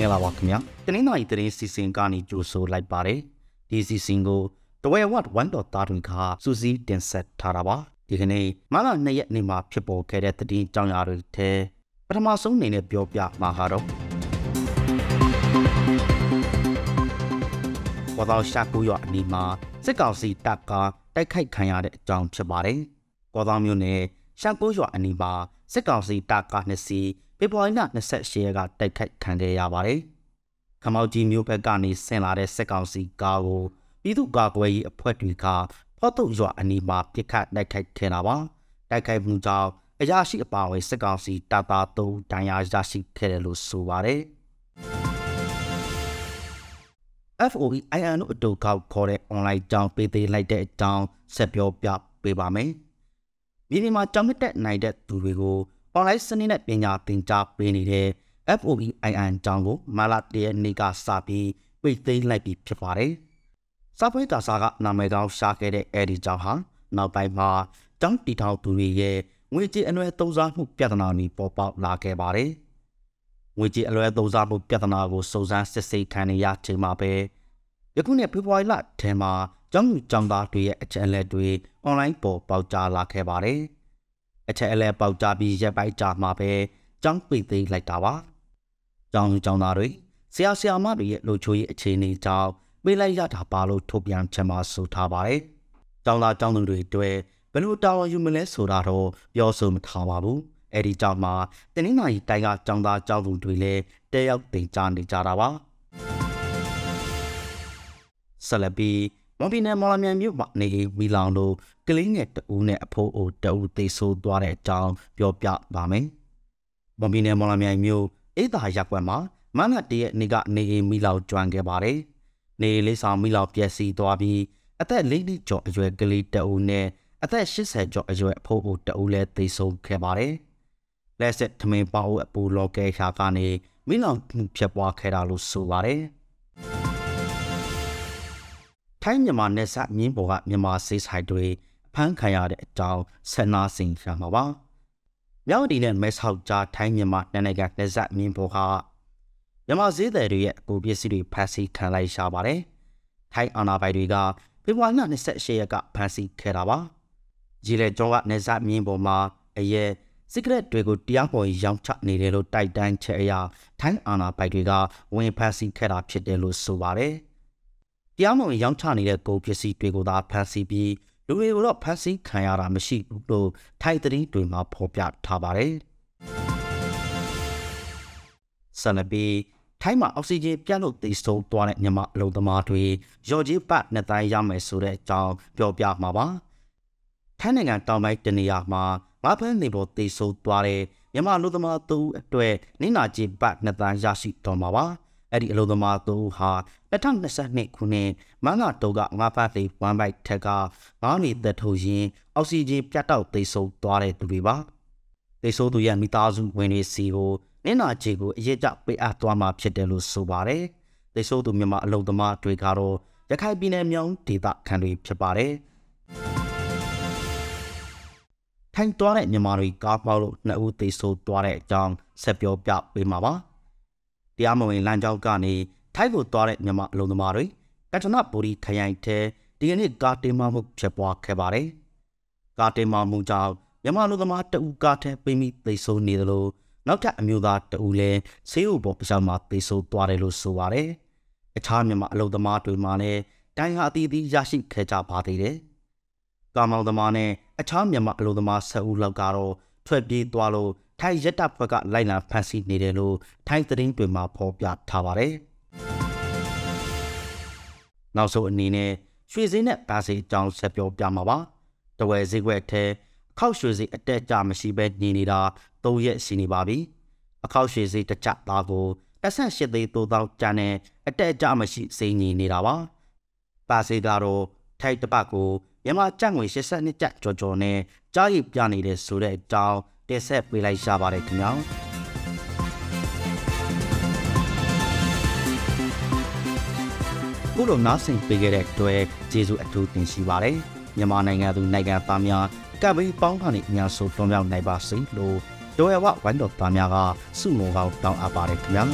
္ဂလာပါခင်ဗျာတနင်္လာရီသတင်းစီစဉ်ကနေကြိုဆိုလိုက်ပါတယ်ဒီစီစဉ်ကိုတဝဲဝတ်1ဒေါ်တာတွင်ခါစူးစီးတင်ဆက်ထားတာပါဒီကနေ့မလာ2ရက်နေ့မှာဖြစ်ပေါ်ခဲ့တဲ့သတင်းကြောင်းရာတွေထဲပထမဆုံးအနေနဲ့ပြောပြမှာကတော့ဝါတော်ရှာကူရအနီးမှာစစ်ကောင်စီတပ်ကတိုက်ခိုက်ခံရတဲ့အကြောင်းဖြစ်ပါတယ်ကောသောမျိုးနယ်ရှာကူရအနီးမှာစစ်ကောင်စီတပ်ကနှစ်စီး ဖေဖော်ဝါရီလ28ရက်ကတိုက်ခိုက်ခံခဲ့ရပါတယ်။ခမောက်ကြီးမျိုးဘက်ကနေဆင်လာတဲ့စစ်ကောင်စီကားကိုပြည်သူ့ကာကွယ်ရေးအဖွဲ့တွေကဖော့တုတ်ရွာအနီးမှာပစ်ခတ်တိုက်ခိုက်ခဲ့တာပါ။တိုက်ခိုက်မှုကြောင့်အရာရှိအပါအဝင်စစ်ကောင်စီတပ်သား၃ဒဏ်ရာရရှိခဲ့တယ်လို့ဆိုပါတယ်။ FOE IN တို့အတူကောက်ခေါ်တဲ့ online ကြောင်းပေးသေးလိုက်တဲ့အကြောင်းဆက်ပြောပြပေးပါမယ်။မြေပြင်မှာကြောင်းတက်နိုင်တဲ့သူတွေကို online စနစ်နဲ့ပညာသင်ကြားပေးနေတဲ့ FOEIN ကျောင်းကိုမလာတရနေ့ကစပြီးပိတ်သိမ်းလိုက်ပြီးဖြစ်ပါတယ်။စာပွဲတာစာကနာမည်ကောင်းရှာခဲ့တဲ့အဲဒီကျောင်းဟာနောက်ပိုင်းမှာကျောင်းတီထောင်သူတွေရဲ့ငွေကြေးအလွဲသုံးစားမှုပြဿနာတွေပေါ်ပေါက်လာခဲ့ပါတယ်။ငွေကြေးအလွဲသုံးစားမှုပြဿနာကိုစုံစမ်းစစ်ဆေးခံနေရချိန်မှာပဲယခုနှစ်ဖေဖော်ဝါရီလထဲမှာကျောင်းသူကျောင်းသားတွေရဲ့အချက်အလက်တွေအွန်လိုင်းပေါ်ပေါက်ကြားလာခဲ့ပါတယ်။ အချက်အလဲပေါက်ကြပြီးရက်ပိုက်ကြမှာပဲကြောင်းပိတ်သိမ်းလိုက်တာပါ။ကျောင်းကျောင်းသားတွေဆရာဆရာမတွေရဲ့လူချိုရေးအခြေအနေကြောင့်ပေးလိုက်ရတာပါလို့ထုတ်ပြန်ချက်မှာဆိုထားပါတယ်။ကျောင်းသားကျောင်းသူတွေတွေ့ဘယ်လိုတာဝန်ယူမလဲဆိုတာတော့ပြောဆိုမထားပါဘူး။အဲဒီကြောင့်မှတနင်္လာရီတိုင်းကကျောင်းသားကျောင်းသူတွေလည်းတဲရောက်တင်ကြနေကြတာပါ။ဆလပီ မွန်ပြည်နယ်မော်လမြိုင်မြို့မှာနေမီလောင်တို့ကလေးငယ်တဦးနဲ့အဖိုးအိုတဦးသေဆုံးသွားတဲ့အကြောင်းပြောပြပါမယ်။မွန်ပြည်နယ်မော်လမြိုင်မြို့အေးသာရပ်ကွက်မှာမနက်တရက်နေ့ကနေမီလောင်ကျွမ်းခဲ့ပါတယ်။နေလေးဆောင်မီလောင်ပျက်စီးသွားပြီးအသက်၄နှစ်ကျော်အရွယ်ကလေးတဦးနဲ့အသက်80ကျော်အရွယ်အဖိုးအိုတဦးလည်းသေဆုံးခဲ့ပါတယ်။လက်ဆက်ထမင်းပေါအပူလော်ကဲရှာကနေမီလောင်ဖြစ်ပွားခဲ့တာလို့ဆိုပါတယ်။ ထိုင်းမြန်မာနယ်စပ်မြင်းပေါ်ကမြန်မာစေးဆိုင်တွေဖမ်းခံရတဲ့အကြောင်းဆက်နာစင်ရှာမှာပါ။မြောက်ဒီနဲ့မဲဆောက်ကြားထိုင်းမြန်မာနိုင်ငံနယ်စပ်မြင်းပေါ်ကမြန်မာဈေးသည်တွေရဲ့ကိုပစ္စည်းတွေဖမ်းဆီးခံလိုက်ရပါတယ်။ထိုင်းအာဏာပိုင်တွေကဖေဖော်ဝါရီလ28ရက်ကဖမ်းဆီးခဲ့တာပါ။ကြီးလေကျောင်းကနယ်စပ်မြင်းပေါ်မှာအရဲ့စကရက်တွေကိုတရားပေါ်ရောင်းချနေတယ်လို့တိုက်တန်းချက်အရာထိုင်းအာဏာပိုင်တွေကဝင်ဖမ်းဆီးခဲ့တာဖြစ်တယ်လို့ဆိုပါတယ်။ တရားမဝင်ရောင်းချနေတဲ့ကုန်ပစ္စည်းတွေကိုသာဖမ်းဆီးပြီးလူတွေကိုတော့ဖမ်းဆီးခံရတာမရှိဘူးလို့ထိုက်သတင်းတွေမှာဖော်ပြထားပါတယ်။ဆန်နဘီထိုင်းမှာအောက်ဆီဂျင်ပြတ်လို့သေဆုံးသွားတဲ့မြန်မာအလုံသမားတွေရော်ကြီးပတ်နှစ်တိုင်းရမယ်ဆိုတဲ့အကြောင်းပြောပြမှာပါ။ထိုင်းနိုင်ငံတောင်ပိုင်းတနေရာမှာငါးဖမ်းနေပေါ်သေဆုံးသွားတဲ့မြန်မာလူသမားသူအတွက်နင်းနာကြီးပတ်နှစ်တိုင်းရရှိတော်မှာပါ။ အဲ့ဒီအလုံသမားသူဟာ2022ခုနှစ်မန်လာတုံးကငါးဖတ်လေးဝမ်ဘိုက်ထက်ကငါးနေသက်ထုတ်ရင်းအောက်ဆီဂျင်ပြတ်တောက်သိဆုံးသွားတဲ့သူတွေပါသိဆုံးသူရဲ့မိသားစုဝင်တွေစီကိုနင်းနာချေကိုအရေးကြပေးအပ်သွားမှာဖြစ်တယ်လို့ဆိုပါတယ်သိဆုံးသူမြန်မာအလုံသမားတွေကတော့ရခိုင်ပြည်နယ်မြောင်းဒေသခံတွေဖြစ်ပါတယ်ထိုင်သွားတဲ့မြန်မာတွေကားပေါက်လို့နှစ်ဦးသေဆုံးသွားတဲ့အကြောင်းဆက်ပြောပြပေးမှာပါ တရားမဝင်လမ်းကြောင်းကနေထိုက်ကိုသွားတဲ့မြန်မာအလုံသမားတွေကတနပူရီခရိုင်ထဲဒီကနေ့ကားတင်မမှုဖြစ်ပွားခဲ့ပါတယ်။ကားတင်မမှုကြောင့်မြန်မာလူသမားတဦးကားထဲပိမိသိဆုံးနေတယ်လို့နောက်ထပ်အမျိုးသားတဦးလည်းဆေးဥပေါ်ပျောက်မှာသိဆုံးသွားတယ်လို့ဆိုပါတယ်။အခြားမြန်မာအလုံသမားတွေမှလည်းတိုင်းဟာအသီးသီးရရှိခဲ့ကြပါသေးတယ်။ကာမောင်သမားနဲ့အခြားမြန်မာအလုံသမား၁၀ဦးလောက်ကတော့ထွက်ပြေးသွားလို့ ထိုင်းရက်တပ်ဖွဲ့ကလိုက်လံဖမ်းဆီးနေတယ်လို့ထိုင်းသတင်းတွေမှာဖော်ပြထားပါတယ်။နောက်ဆုံးအနေနဲ့ရွှေစင်းနဲ့ပါစီအကြောင်းဆက်ပြောပြမှာပါ။တဝယ်ဈေးကွက်ထဲအခောက်ရွှေစည်းအတက်ကြမရှိဘဲနေနေတာ၃ရက်ရှိနေပါပြီ။အခောက်ရွှေစည်းတစ်ချက်သားကို18သိန်းသို့သောကျန်တဲ့အတက်ကြမရှိစိန်ညီနေတာပါ။ပါစီကတော့ထိုက်တပတ်ကိုမြန်မာကျပ်ငွေ82ကျပ်ကျော်ကျော်နဲ့ကြားရည်ပြနေတဲ့ဆိုတဲ့အကြောင်း တင်ဆက်ပေးလိုက်ရပါတယ်ခင်ဗျာခုလိုနားဆင်ပေးခဲ့တဲ့အတွက်ကျေးဇူးအထူးတင်ရှိပါတယ်မြန်မာနိုင်ငံသူနိုင်ငံသားများကပ်ပြီးပေါင်းကနေအများဆုံးတွန်းမြောက်နိုင်ပါစေလို့ဒေါ်ရဝဝိုင်းတော်သားများကစုမုံကောင်းတောင်းအပ်ပါတယ်ခင်ဗျာ